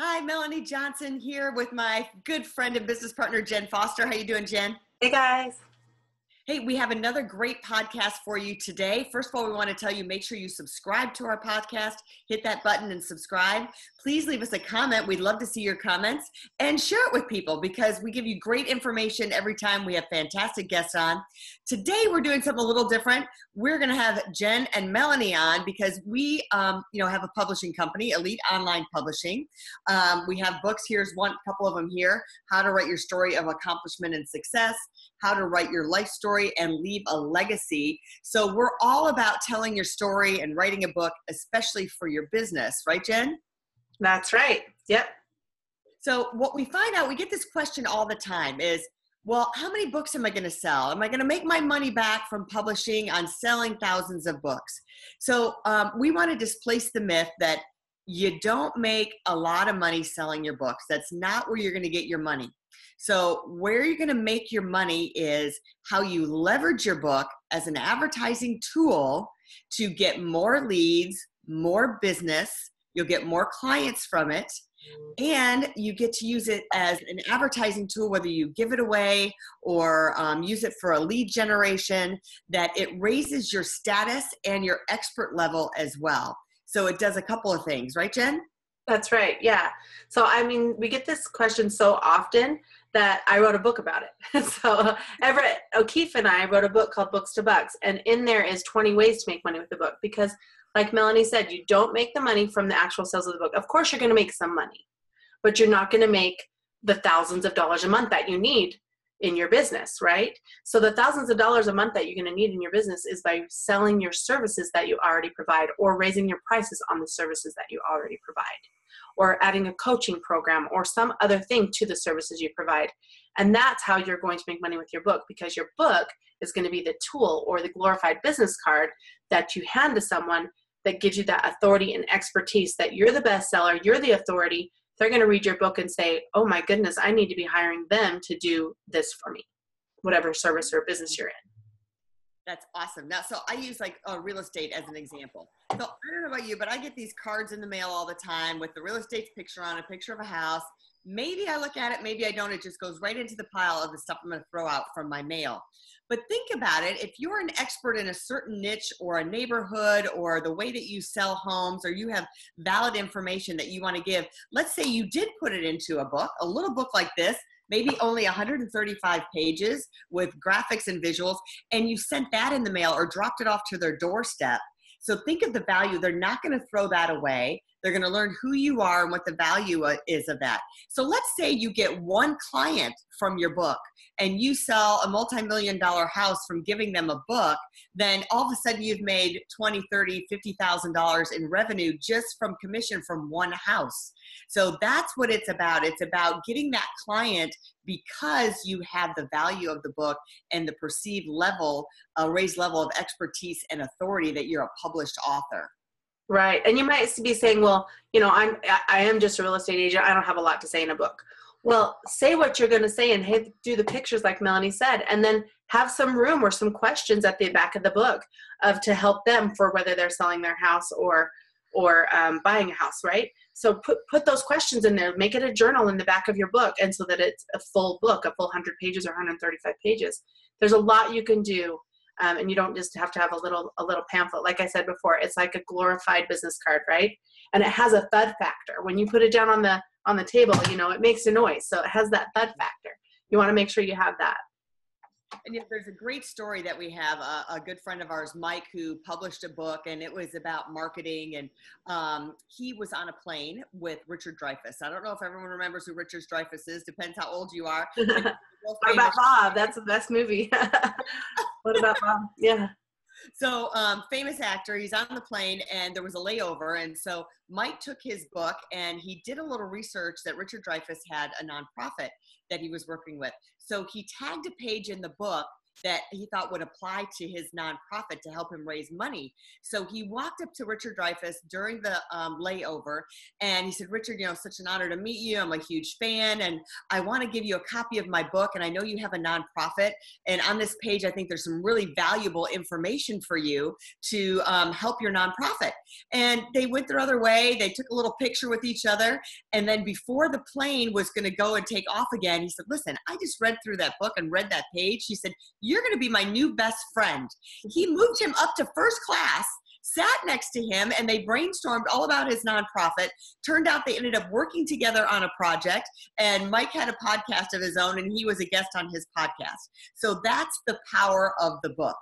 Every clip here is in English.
Hi, Melanie Johnson here with my good friend and business partner Jen Foster. How you doing, Jen? Hey guys. Hey, we have another great podcast for you today. First of all, we want to tell you make sure you subscribe to our podcast, hit that button and subscribe. Please leave us a comment. We'd love to see your comments and share it with people because we give you great information every time we have fantastic guests on. Today, we're doing something a little different. We're going to have Jen and Melanie on because we, um, you know, have a publishing company, Elite Online Publishing. Um, we have books. Here's one, couple of them here: How to Write Your Story of Accomplishment and Success, How to Write Your Life Story story and leave a legacy. So we're all about telling your story and writing a book, especially for your business, right, Jen? That's right. Yep. So what we find out, we get this question all the time is, well, how many books am I going to sell? Am I going to make my money back from publishing on selling thousands of books? So um, we want to displace the myth that you don't make a lot of money selling your books. That's not where you're going to get your money. So, where you're going to make your money is how you leverage your book as an advertising tool to get more leads, more business. You'll get more clients from it. And you get to use it as an advertising tool, whether you give it away or um, use it for a lead generation, that it raises your status and your expert level as well. So it does a couple of things, right, Jen? That's right. Yeah. So, I mean, we get this question so often that I wrote a book about it. so, Everett O'Keefe and I wrote a book called Books to Bucks, and in there is 20 ways to make money with the book because, like Melanie said, you don't make the money from the actual sales of the book. Of course, you're going to make some money, but you're not going to make the thousands of dollars a month that you need in your business, right? So the thousands of dollars a month that you're going to need in your business is by selling your services that you already provide or raising your prices on the services that you already provide or adding a coaching program or some other thing to the services you provide. And that's how you're going to make money with your book because your book is going to be the tool or the glorified business card that you hand to someone that gives you that authority and expertise that you're the bestseller, you're the authority. They're going to read your book and say, oh my goodness, I need to be hiring them to do this for me, whatever service or business you're in. That's awesome. Now, so I use like uh, real estate as an example. So I don't know about you, but I get these cards in the mail all the time with the real estate picture on a picture of a house. Maybe I look at it, maybe I don't. It just goes right into the pile of the stuff I'm going to throw out from my mail. But think about it if you're an expert in a certain niche or a neighborhood or the way that you sell homes or you have valid information that you want to give, let's say you did put it into a book, a little book like this maybe only 135 pages with graphics and visuals, and you sent that in the mail or dropped it off to their doorstep. So think of the value. They're not going to throw that away. They're going to learn who you are and what the value uh, is of that. So let's say you get one client from your book and you sell a multi-million dollar house from giving them a book, then all of a sudden you've made 20, 30, $50,000 in revenue just from commission from one house. So that's what it's about. It's about getting that client because you have the value of the book and the perceived level, uh, raised level of expertise and authority that you're a published author. Right. And you might be saying, well, you know, I'm I am just a real estate agent. I don't have a lot to say in a book. Well, say what you're going to say and hey, do the pictures like Melanie said, and then have some room or some questions at the back of the book of to help them for whether they're selling their house or or um, buying a house, right? So put put those questions in there. Make it a journal in the back of your book, and so that it's a full book, a full hundred pages or 135 pages. There's a lot you can do um, and you don't just have to have a little a little pamphlet. Like i said before it's like a glorified business card right? And it has a thud factor. When you put it down on the on the table you know it makes a noise. So it has that thud factor. You want to make sure you have that and yet there's a great story that we have a, a, good friend of ours mike who published a book and it was about marketing and um, he was on a plane with richard dreyfuss. I don't know if everyone remembers who richard dreyfuss is depends how old you are. What about bob? That's the best movie. What about bob? Yeah So, um, famous actor, he's on the plane and there was a layover. And so Mike took his book and he did a little research that Richard Dreyfuss had a nonprofit that he was working with. So he tagged a page in the book that he thought would apply to his nonprofit to help him raise money. So he walked up to Richard Dreyfuss during the um, layover and he said, Richard, you know, such an honor to meet you. I'm a huge fan and I want to give you a copy of my book. And I know you have a nonprofit. And on this page, I think there's some really valuable information for you to um, help your nonprofit. And they went their other way. They took a little picture with each other. And then before the plane was going to go and take off again, he said, Listen, I just read through that book and read that page. He said, you're going to be my new best friend. He moved him up to first class sat next to him and they brainstormed all about his nonprofit. Turned out they ended up working together on a project, and Mike had a podcast of his own, and he was a guest on his podcast. So that's the power of the book.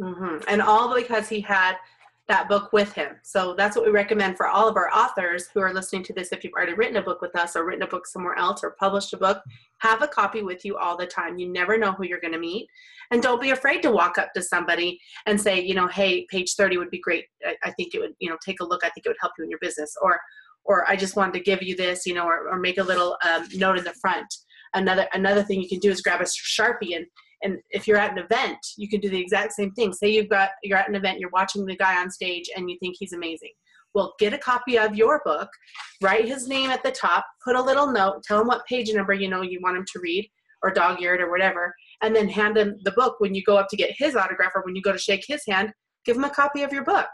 Mm-hmm. And all because he had that book with him. So that's what we recommend for all of our authors who are listening to this. If you've already written a book with us or written a book somewhere else or published a book, have a copy with you all the time. You never know who you're going to meet. And don't be afraid to walk up to somebody and say, you know, hey, page 30 would be great. I, I think it would, you know, take a look. I think it would help you in your business. Or, or I just wanted to give you this, you know, or, or make a little um, note in the front. Another another thing you can do is grab a sharpie and and if you're at an event you can do the exact same thing. Say you've got you're at an event you're watching the guy on stage and you think he's amazing. Well get a copy of your book write his name at the top put a little note tell him what page number you know you want him to read or dog-eared or whatever and then hand him the book when you go up to get his autograph or when you go to shake his hand give him a copy of your book.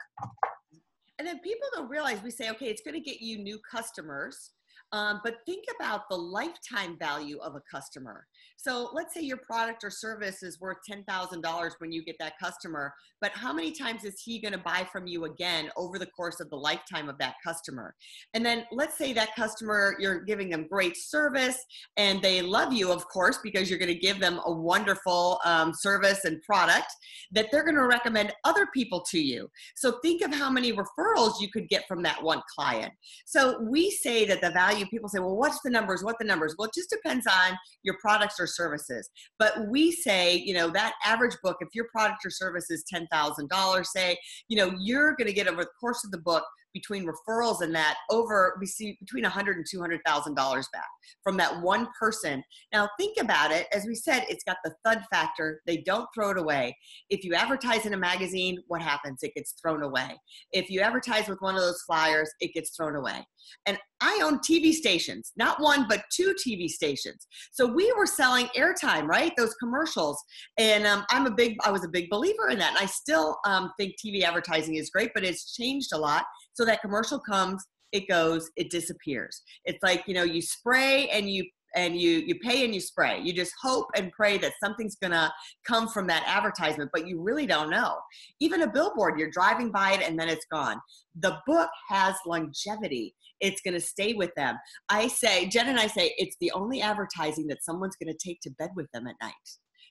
And then people don't realize we say okay it's going to get you new customers um, but think about the lifetime value of a customer. So let's say your product or service is worth $10,000 when you get that customer, but how many times is he going to buy from you again over the course of the lifetime of that customer? And then let's say that customer, you're giving them great service and they love you, of course, because you're going to give them a wonderful um, service and product that they're going to recommend other people to you. So think of how many referrals you could get from that one client. So we say that the value value, people say, well, what's the numbers? What the numbers? Well, it just depends on your products or services. But we say, you know, that average book, if your product or service is $10,000, say, you know, you're going to get over the course of the book between referrals and that over we see between 100 and 200 thousand dollars back from that one person now think about it as we said it's got the thud factor they don't throw it away if you advertise in a magazine what happens it gets thrown away if you advertise with one of those flyers it gets thrown away and I own TV stations, not one, but two TV stations. So we were selling airtime, right? Those commercials. And um, I'm a big, I was a big believer in that. And I still um, think TV advertising is great, but it's changed a lot. So that commercial comes, it goes, it disappears. It's like, you know, you spray and you and you you pay and you spray. You just hope and pray that something's going to come from that advertisement but you really don't know. Even a billboard you're driving by it and then it's gone. The book has longevity. It's going to stay with them. I say jen and i say it's the only advertising that someone's going to take to bed with them at night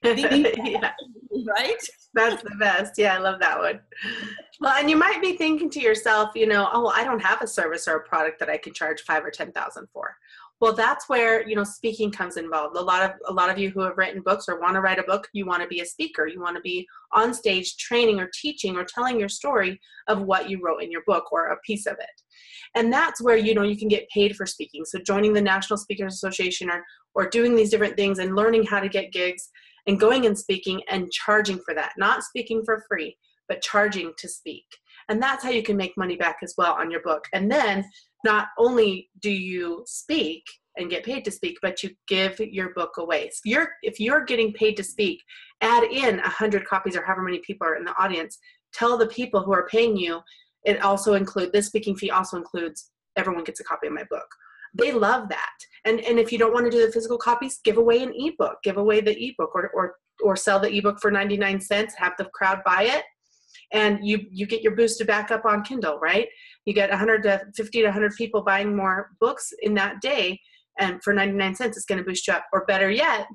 yeah. right? That's the best. Yeah i love that one. Well and you might be thinking to yourself you know oh i don't have a service or a product that i can charge five or ten thousand for. Well that's where you know speaking comes involved. A lot of a lot of you who have written books or want to write a book you want to be a speaker. You want to be on stage training or teaching or telling your story of what you wrote in your book or a piece of it. And that's where you know you can get paid for speaking. So joining the national speakers association or or doing these different things and learning how to get gigs and going and speaking and charging for that. Not speaking for free but charging to speak. And that's how you can make money back as well on your book. And then not only do you speak and get paid to speak but you give your book away. If you're if you're getting paid to speak add in 100 copies or however many people are in the audience. Tell the people who are paying you. It also include this speaking fee also includes everyone gets a copy of my book they love that. And and if you don't want to do the physical copies give away an ebook give away the ebook or or or sell the ebook for 99 cents have the crowd buy it. And you you get your boosted back up on kindle right? You get 100 to 50 to 100 people buying more books in that day and for 99 cents it's going to boost you up. Or better yet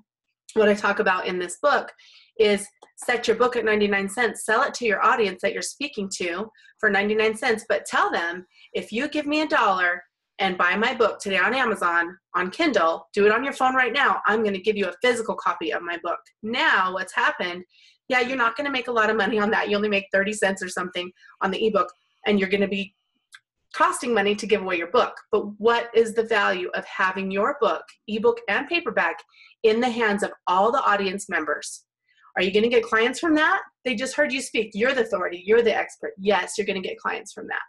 what i talk about in this book is set your book at 99 cents sell it to your audience that you're speaking to for 99 cents but tell them if you give me a dollar and buy my book today on Amazon on Kindle, do it on your phone right now. I'm going to give you a physical copy of my book. Now, what's happened? Yeah, you're not going to make a lot of money on that. You only make 30 cents or something on the ebook, and you're going to be costing money to give away your book. But what is the value of having your book, ebook and paperback, in the hands of all the audience members? Are you going to get clients from that? They just heard you speak. You're the authority. You're the expert. Yes, you're going to get clients from that.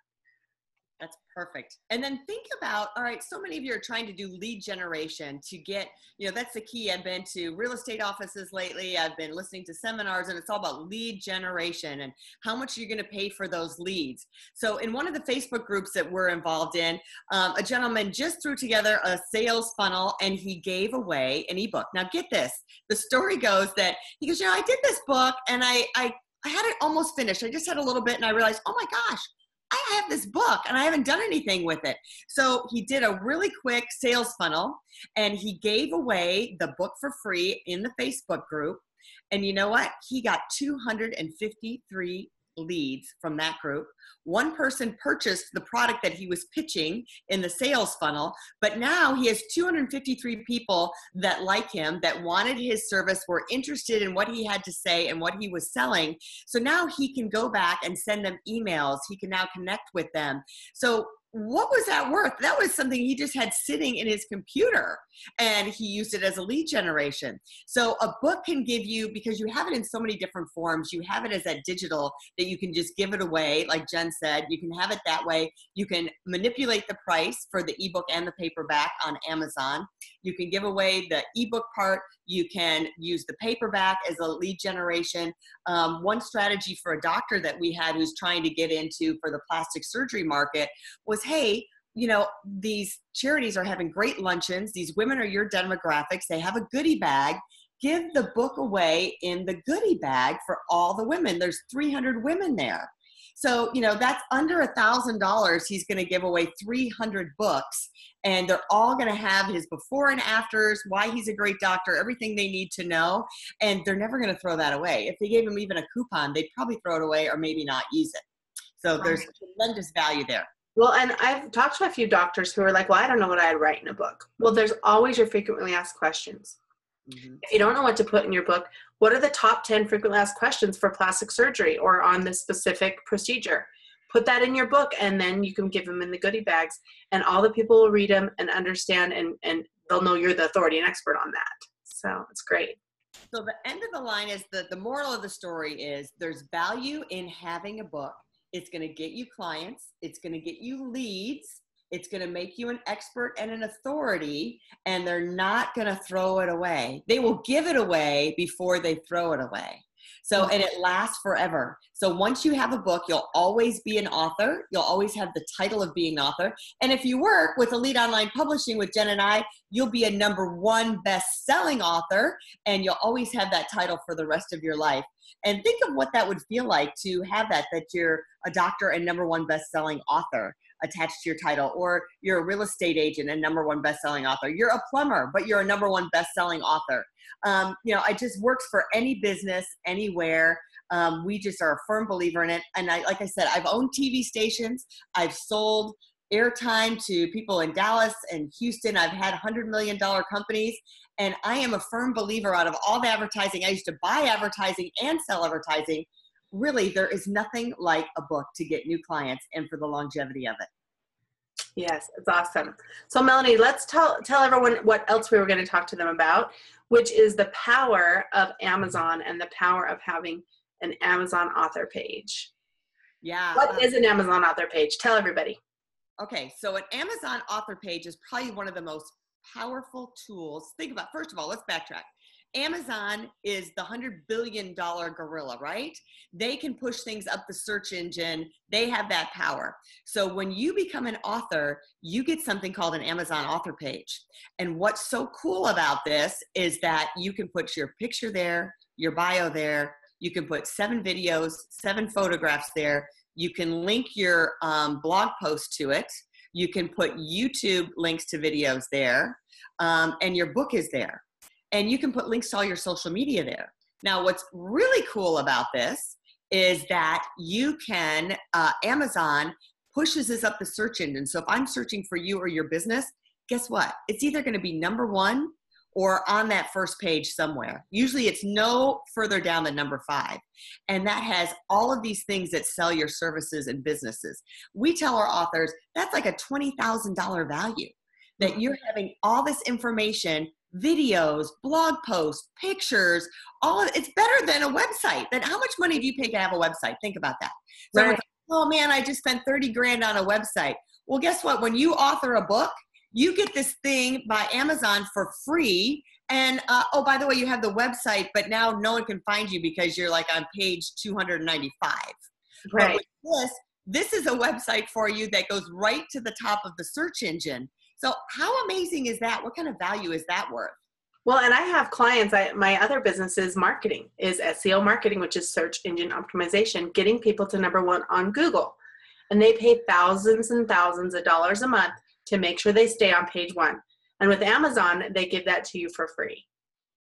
That's perfect. And then think about all right, so many of you are trying to do lead generation to get, you know, that's the key. I've been to real estate offices lately, I've been listening to seminars, and it's all about lead generation and how much you're going to pay for those leads. So, in one of the Facebook groups that we're involved in, um, a gentleman just threw together a sales funnel and he gave away an ebook. Now, get this the story goes that he goes, You know, I did this book and I, I, I had it almost finished. I just had a little bit and I realized, oh my gosh, I have this book and I haven't done anything with it. So he did a really quick sales funnel and he gave away the book for free in the Facebook group. And you know what? He got 253 leads from that group. One person purchased the product that he was pitching in the sales funnel, but now he has 253 people that like him, that wanted his service, were interested in what he had to say and what he was selling. So now he can go back and send them emails. He can now connect with them. So what was that worth? That was something he just had sitting in his computer and he used it as a lead generation. So a book can give you, because you have it in so many different forms, you have it as that digital that you can just give it away, like Jen said, you can have it that way. You can manipulate the price for the ebook and the paperback on Amazon. You can give away the ebook part. You can use the paperback as a lead generation. Um, one strategy for a doctor that we had who's trying to get into for the plastic surgery market was hey, you know, these charities are having great luncheons. These women are your demographics. They have a goodie bag. Give the book away in the goodie bag for all the women. There's 300 women there. So, you know, that's under a thousand dollars. He's going to give away 300 books and they're all going to have his before and afters, why he's a great doctor, everything they need to know. And they're never going to throw that away. If they gave him even a coupon, they'd probably throw it away or maybe not use it. So there's tremendous value there. Well, and I've talked to a few doctors who are like, well, I don't know what I'd write in a book. Well, there's always your frequently asked questions. Mm-hmm. If you don't know what to put in your book, what are the top 10 frequently asked questions for plastic surgery or on this specific procedure? Put that in your book and then you can give them in the goodie bags and all the people will read them and understand and, and they'll know you're the authority and expert on that. So it's great. So the end of the line is that the moral of the story is there's value in having a book it's going to get you clients, it's going to get you leads, it's going to make you an expert and an authority, and they're not going to throw it away. They will give it away before they throw it away. So, and it lasts forever. So, once you have a book, you'll always be an author. You'll always have the title of being an author. And if you work with Elite Online Publishing with Jen and I, you'll be a number one best selling author, and you'll always have that title for the rest of your life. And think of what that would feel like to have that, that you're a doctor and number one best selling author attached to your title, or you're a real estate agent and number one best-selling author. You're a plumber, but you're a number one best-selling author. Um, you know, it just works for any business, anywhere. Um, we just are a firm believer in it. And I, like I said, I've owned TV stations. I've sold airtime to people in Dallas and Houston. I've had $100 million companies. And I am a firm believer out of all the advertising. I used to buy advertising and sell advertising really there is nothing like a book to get new clients and for the longevity of it. Yes it's awesome. So melanie let's tell tell everyone what else we were going to talk to them about which is the power of amazon and the power of having an amazon author page. Yeah What um, is an amazon author page? Tell everybody. Okay so an amazon author page is probably one of the most powerful tools. Think about first of all let's backtrack Amazon is the $100 billion gorilla, right? They can push things up the search engine. They have that power. So when you become an author, you get something called an Amazon author page. And what's so cool about this is that you can put your picture there, your bio there, you can put seven videos, seven photographs there. You can link your um, blog post to it. You can put YouTube links to videos there. Um, and your book is there and you can put links to all your social media there. Now, what's really cool about this is that you can, uh, Amazon pushes us up the search engine. So if I'm searching for you or your business, guess what? It's either going to be number one or on that first page somewhere. Usually it's no further down than number five. And that has all of these things that sell your services and businesses. We tell our authors that's like a $20,000 value that you're having all this information videos, blog posts, pictures, all of it's better than a website. Then how much money do you pay to have a website? Think about that. So right. oh man, I just spent 30 grand on a website. Well, guess what? When you author a book, you get this thing by Amazon for free. And uh, oh, by the way, you have the website, but now no one can find you because you're like on page 295. Right. this, this is a website for you that goes right to the top of the search engine. So, how amazing is that? What kind of value is that worth? Well, and I have clients. I, my other business is marketing, is SEO marketing, which is search engine optimization, getting people to number one on Google. And they pay thousands and thousands of dollars a month to make sure they stay on page one. And with Amazon, they give that to you for free.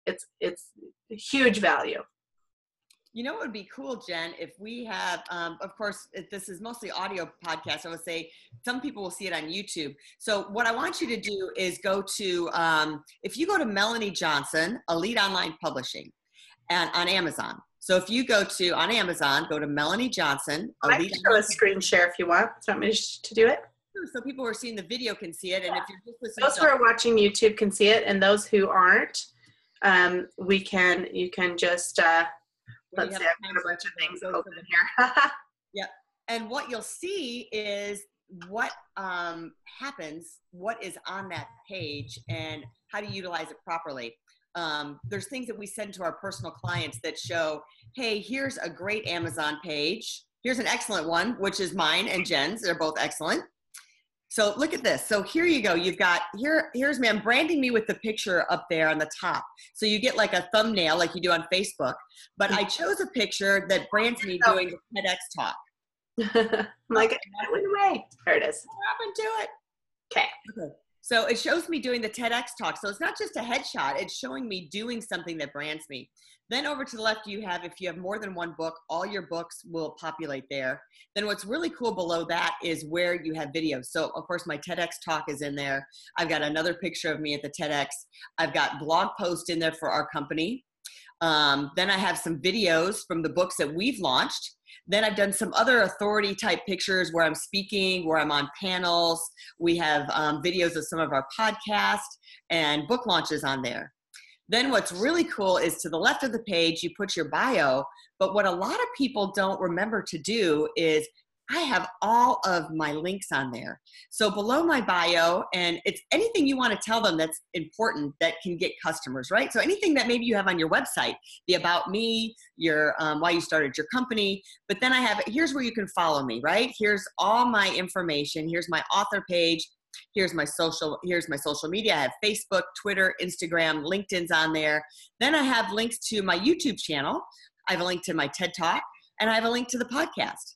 It's it's huge value. You know what would be cool, Jen, if we have, um, of course, this is mostly audio podcast. I would say some people will see it on YouTube. So what I want you to do is go to, um, if you go to Melanie Johnson, Elite Online Publishing, and on Amazon. So if you go to on Amazon, go to Melanie Johnson. I can show a screen share if you want. Do you want me to do it? So people who are seeing the video can see it, and if you're just listening, those who are watching YouTube can see it, and those who aren't, um, we can you can just uh, let's say I've got a bunch of things open here. yeah, and what you'll see is what um, happens, what is on that page, and how to utilize it properly. Um, there's things that we send to our personal clients that show, hey, here's a great Amazon page. Here's an excellent one, which is mine and Jen's. They're both excellent. So look at this. So here you go. You've got here. Here's me. I'm branding me with the picture up there on the top. So you get like a thumbnail, like you do on Facebook. But I chose a picture that brands me doing the TEDx talk. I'm like, it went away. There it is. What happened to it? Okay. Okay. So it shows me doing the TEDx talk. So it's not just a headshot, it's showing me doing something that brands me. Then over to the left, you have, if you have more than one book, all your books will populate there. Then what's really cool below that is where you have videos. So of course my TEDx talk is in there. I've got another picture of me at the TEDx. I've got blog posts in there for our company. Um, then I have some videos from the books that we've launched. Then I've done some other authority type pictures where I'm speaking, where I'm on panels. We have um, videos of some of our podcasts and book launches on there. Then what's really cool is to the left of the page, you put your bio. But what a lot of people don't remember to do is I have all of my links on there. So below my bio, and it's anything you want to tell them that's important that can get customers, right? So anything that maybe you have on your website, the about me, your um, why you started your company. But then I have here's where you can follow me, right? Here's all my information. Here's my author page. Here's my social. Here's my social media. I have Facebook, Twitter, Instagram, LinkedIn's on there. Then I have links to my YouTube channel. I have a link to my TED Talk, and I have a link to the podcast.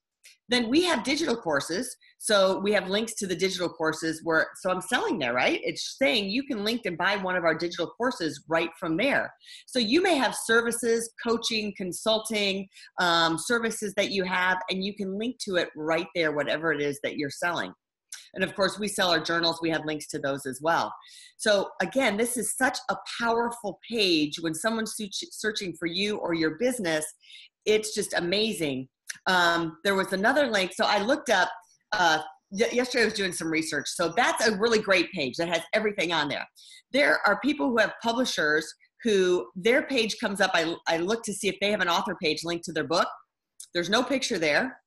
Then we have digital courses. So we have links to the digital courses where, so I'm selling there, right? It's saying you can link and buy one of our digital courses right from there. So you may have services, coaching, consulting, um, services that you have, and you can link to it right there, whatever it is that you're selling. And of course, we sell our journals. We have links to those as well. So again, this is such a powerful page when someone's searching for you or your business. It's just amazing um, there was another link. So I looked up, uh, yesterday I was doing some research. So that's a really great page that has everything on there. There are people who have publishers who their page comes up. I, I look to see if they have an author page linked to their book. There's no picture there.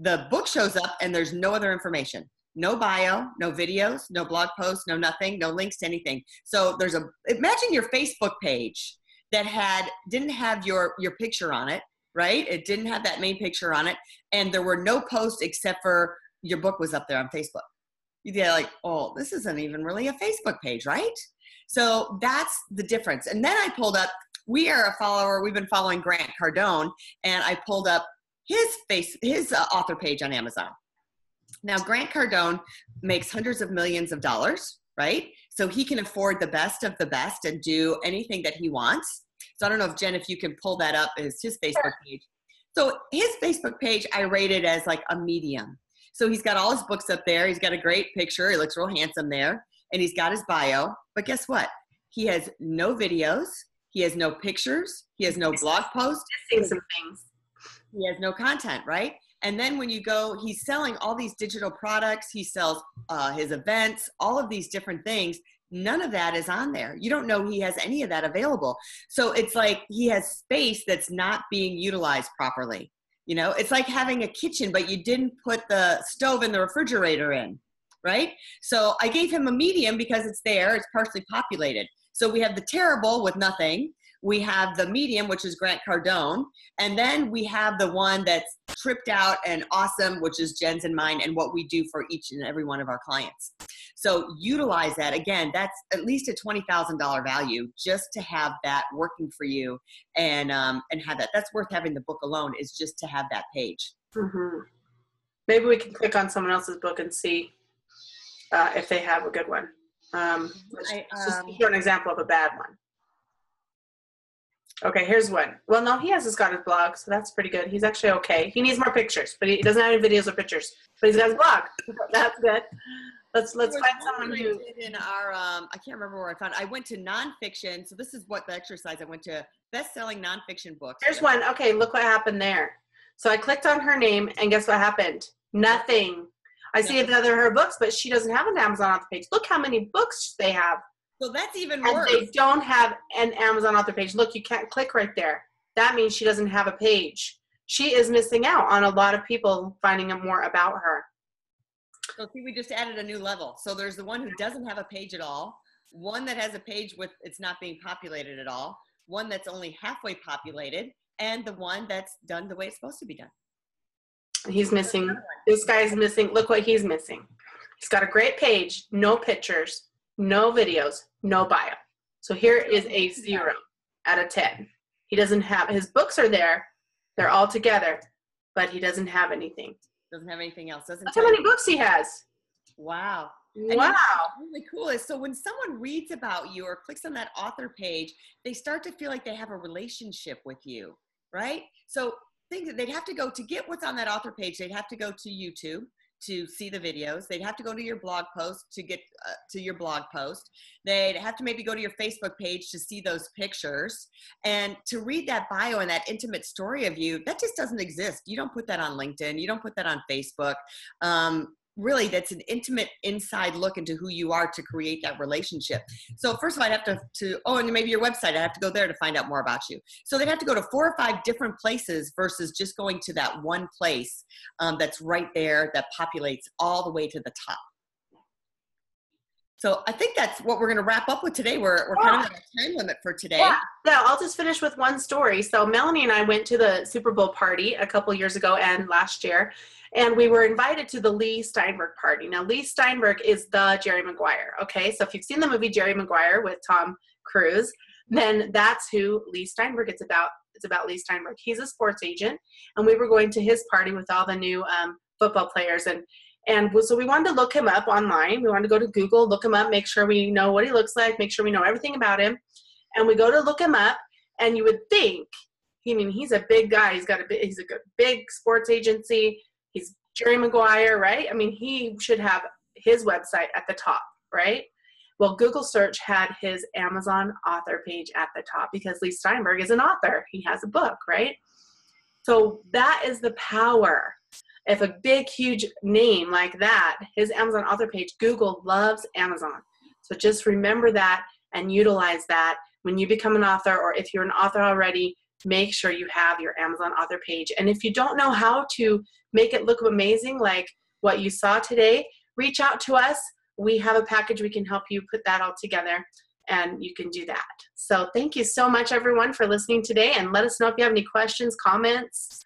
The book shows up and there's no other information. No bio, no videos, no blog posts, no nothing, no links to anything. So there's a imagine your Facebook page that had didn't have your your picture on it right? It didn't have that main picture on it. And there were no posts except for your book was up there on Facebook. You'd be like, oh, this isn't even really a Facebook page, right? So that's the difference. And then I pulled up, we are a follower, we've been following Grant Cardone, and I pulled up his face, his uh, author page on Amazon. Now, Grant Cardone makes hundreds of millions of dollars, right? So he can afford the best of the best and do anything that he wants. So I don't know if Jen, if you can pull that up is his Facebook page. So his Facebook page, I rated as like a medium So he's got all his books up there. He's got a great picture. He looks real handsome there. And he's got his bio. But guess what? He has no videos. He has no pictures. He has no blog posts. Missing some things. He has no content, right? And then when you go, he's selling all these digital products. He sells uh, his events, all of these different things. None of that is on there. You don't know he has any of that available. So it's like he has space that's not being utilized properly. You know, it's like having a kitchen, but you didn't put the stove and the refrigerator in, right? So I gave him a medium because it's there, it's partially populated. So we have the terrible with nothing, we have the medium, which is Grant Cardone, and then we have the one that's tripped out and awesome, which is Jen's and mine, and what we do for each and every one of our clients. So utilize that. Again, that's at least a twenty thousand dollar value just to have that working for you, and um, and have that. That's worth having the book alone. Is just to have that page. Mm-hmm. Maybe we can click on someone else's book and see uh, if they have a good one. Um, I, um, just show an example of a bad one. Okay, here's one. Well, no, he has his got his blog, so that's pretty good. He's actually okay. He needs more pictures, but he doesn't have any videos or pictures. But he's got his blog. that's good. Let's let's find someone who in our um I can't remember where I found. It. I went to nonfiction. So this is what the exercise I went to best-selling nonfiction books. Here's one. Okay, look what happened there. So I clicked on her name, and guess what happened? Nothing. I see another of her books, but she doesn't have an Amazon author page. Look how many books they have. So that's even and worse. they don't have an Amazon author page. Look, you can't click right there. That means she doesn't have a page. She is missing out on a lot of people finding out more about her. So see, we just added a new level. So there's the one who doesn't have a page at all, one that has a page with it's not being populated at all, one that's only halfway populated, and the one that's done the way it's supposed to be done. He's missing. This guy's missing. Look what he's missing. He's got a great page, no pictures, no videos, no bio. So here is a zero out of 10. He doesn't have, his books are there, they're all together, but he doesn't have anything. Doesn't have anything else. Doesn't Look how many books he has. Wow. Wow. really cool is so when someone reads about you or clicks on that author page, they start to feel like they have a relationship with you, right? So think that they'd have to go to get what's on that author page, they'd have to go to YouTube to see the videos. They'd have to go to your blog post to get uh, to your blog post. They'd have to maybe go to your Facebook page to see those pictures and to read that bio and that intimate story of you. That just doesn't exist. You don't put that on LinkedIn. You don't put that on Facebook. Um, really that's an intimate inside look into who you are to create that relationship. So first of all i'd have to, to oh and maybe your website i'd have to go there to find out more about you. So they'd have to go to four or five different places versus just going to that one place um, that's right there that populates all the way to the top so I think that's what we're going to wrap up with today. We're, we're yeah. kind of at a time limit for today. Yeah. yeah, I'll just finish with one story. So Melanie and I went to the Super Bowl party a couple years ago and last year, and we were invited to the Leigh Steinberg party. Now, Leigh Steinberg is the Jerry Maguire. Okay, so if you've seen the movie Jerry Maguire with Tom Cruise, then that's who Leigh Steinberg is about. It's about Leigh Steinberg. He's a sports agent, and we were going to his party with all the new um, football players. And and so we wanted to look him up online. We wanted to go to Google, look him up, make sure we know what he looks like, make sure we know everything about him. And we go to look him up, and you would think, I mean, he's a big guy. He's got a big, he's a good, big sports agency. He's Jerry Maguire, right? I mean, he should have his website at the top, right? Well, Google search had his Amazon author page at the top because Leigh Steinberg is an author. He has a book, right? So that is the power. If a big, huge name like that, his Amazon author page, Google loves Amazon. So just remember that and utilize that when you become an author, or if you're an author already, make sure you have your Amazon author page. And if you don't know how to make it look amazing like what you saw today, reach out to us. We have a package we can help you put that all together and you can do that. So thank you so much everyone for listening today and let us know if you have any questions, comments.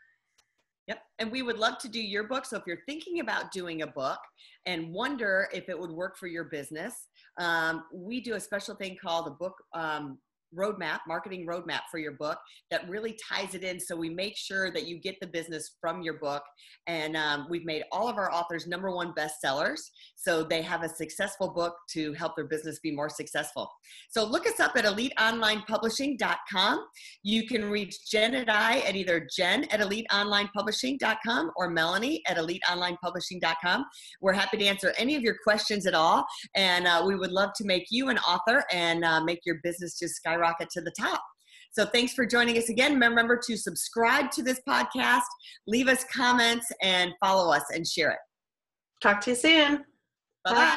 Yep. And we would love to do your book. So if you're thinking about doing a book and wonder if it would work for your business, um, we do a special thing called a book um, roadmap, marketing roadmap for your book that really ties it in. So we make sure that you get the business from your book. And um, we've made all of our authors number one bestsellers. So they have a successful book to help their business be more successful. So look us up at eliteonlinepublishing.com. You can reach Jen and I at either jen at eliteonlinepublishing.com or melanie at eliteonlinepublishing.com. We're happy to answer any of your questions at all. And uh, we would love to make you an author and uh, make your business just skyrocket to the top. So thanks for joining us again. Remember to subscribe to this podcast, leave us comments, and follow us and share it. Talk to you soon. Bye bye.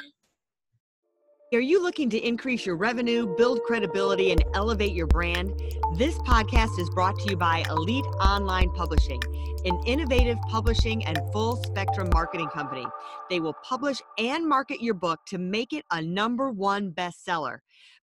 Are you looking to increase your revenue, build credibility, and elevate your brand? This podcast is brought to you by Elite Online Publishing, an innovative publishing and full spectrum marketing company. They will publish and market your book to make it a number one bestseller.